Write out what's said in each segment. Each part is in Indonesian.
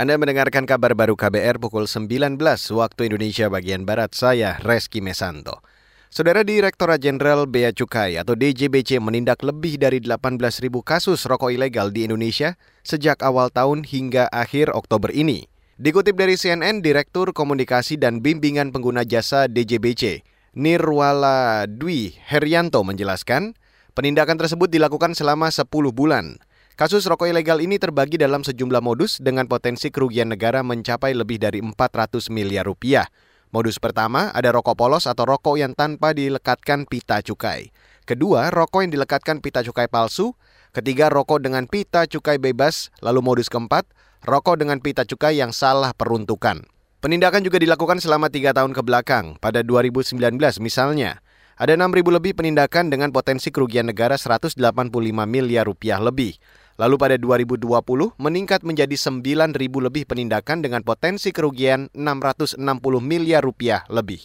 Anda mendengarkan kabar baru KBR pukul 19 waktu Indonesia bagian Barat. Saya Reski Mesanto. Saudara Direktorat Jenderal Bea Cukai atau DJBC menindak lebih dari 18.000 kasus rokok ilegal di Indonesia sejak awal tahun hingga akhir Oktober ini. Dikutip dari CNN, Direktur Komunikasi dan Bimbingan Pengguna Jasa DJBC, Nirwala Dwi Herianto menjelaskan, penindakan tersebut dilakukan selama 10 bulan. Kasus rokok ilegal ini terbagi dalam sejumlah modus dengan potensi kerugian negara mencapai lebih dari 400 miliar rupiah. Modus pertama ada rokok polos atau rokok yang tanpa dilekatkan pita cukai. Kedua, rokok yang dilekatkan pita cukai palsu. Ketiga, rokok dengan pita cukai bebas. Lalu modus keempat, rokok dengan pita cukai yang salah peruntukan. Penindakan juga dilakukan selama tiga tahun ke belakang. Pada 2019 misalnya, ada 6.000 lebih penindakan dengan potensi kerugian negara 185 miliar rupiah lebih. Lalu pada 2020 meningkat menjadi 9.000 lebih penindakan dengan potensi kerugian 660 miliar rupiah lebih.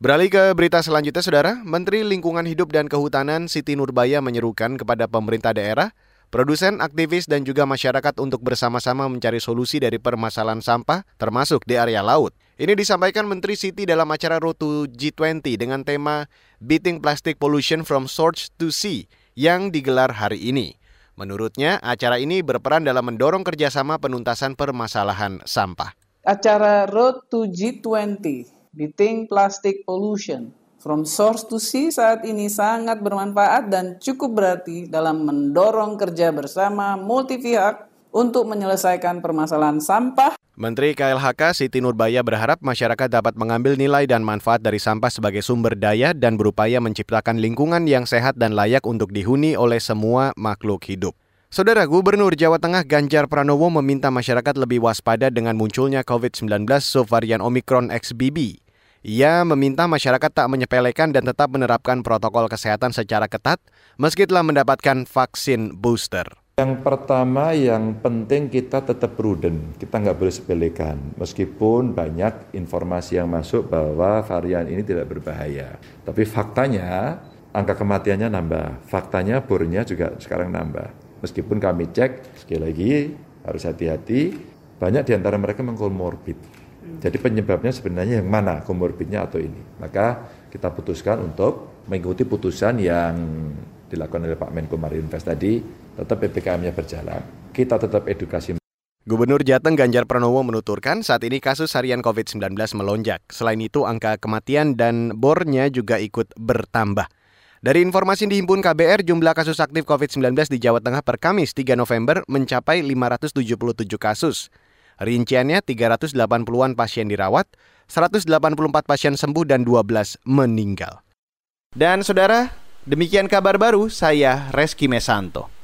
Beralih ke berita selanjutnya, Saudara. Menteri Lingkungan Hidup dan Kehutanan Siti Nurbaya menyerukan kepada pemerintah daerah, produsen, aktivis, dan juga masyarakat untuk bersama-sama mencari solusi dari permasalahan sampah, termasuk di area laut. Ini disampaikan Menteri Siti dalam acara Road to G20 dengan tema Beating Plastic Pollution from Source to Sea yang digelar hari ini. Menurutnya, acara ini berperan dalam mendorong kerjasama penuntasan permasalahan sampah. Acara Road to G20, Beating Plastic Pollution, From Source to Sea saat ini sangat bermanfaat dan cukup berarti dalam mendorong kerja bersama multi pihak untuk menyelesaikan permasalahan sampah Menteri KLHK Siti Nurbaya berharap masyarakat dapat mengambil nilai dan manfaat dari sampah sebagai sumber daya dan berupaya menciptakan lingkungan yang sehat dan layak untuk dihuni oleh semua makhluk hidup. Saudara Gubernur Jawa Tengah Ganjar Pranowo meminta masyarakat lebih waspada dengan munculnya COVID-19 subvarian Omicron XBB. Ia meminta masyarakat tak menyepelekan dan tetap menerapkan protokol kesehatan secara ketat meski telah mendapatkan vaksin booster. Yang pertama yang penting kita tetap prudent, kita nggak boleh sepelekan. Meskipun banyak informasi yang masuk bahwa varian ini tidak berbahaya. Tapi faktanya angka kematiannya nambah, faktanya bornya juga sekarang nambah. Meskipun kami cek, sekali lagi harus hati-hati, banyak di antara mereka mengkomorbid. Jadi penyebabnya sebenarnya yang mana, komorbidnya atau ini. Maka kita putuskan untuk mengikuti putusan yang dilakukan oleh Pak Menko Marinvest tadi, tetap PPKM-nya berjalan. Kita tetap edukasi. Gubernur Jateng Ganjar Pranowo menuturkan saat ini kasus harian COVID-19 melonjak. Selain itu angka kematian dan bornya juga ikut bertambah. Dari informasi yang dihimpun KBR, jumlah kasus aktif COVID-19 di Jawa Tengah per Kamis 3 November mencapai 577 kasus. Rinciannya 380-an pasien dirawat, 184 pasien sembuh dan 12 meninggal. Dan saudara, Demikian kabar baru, saya Reski Mesanto.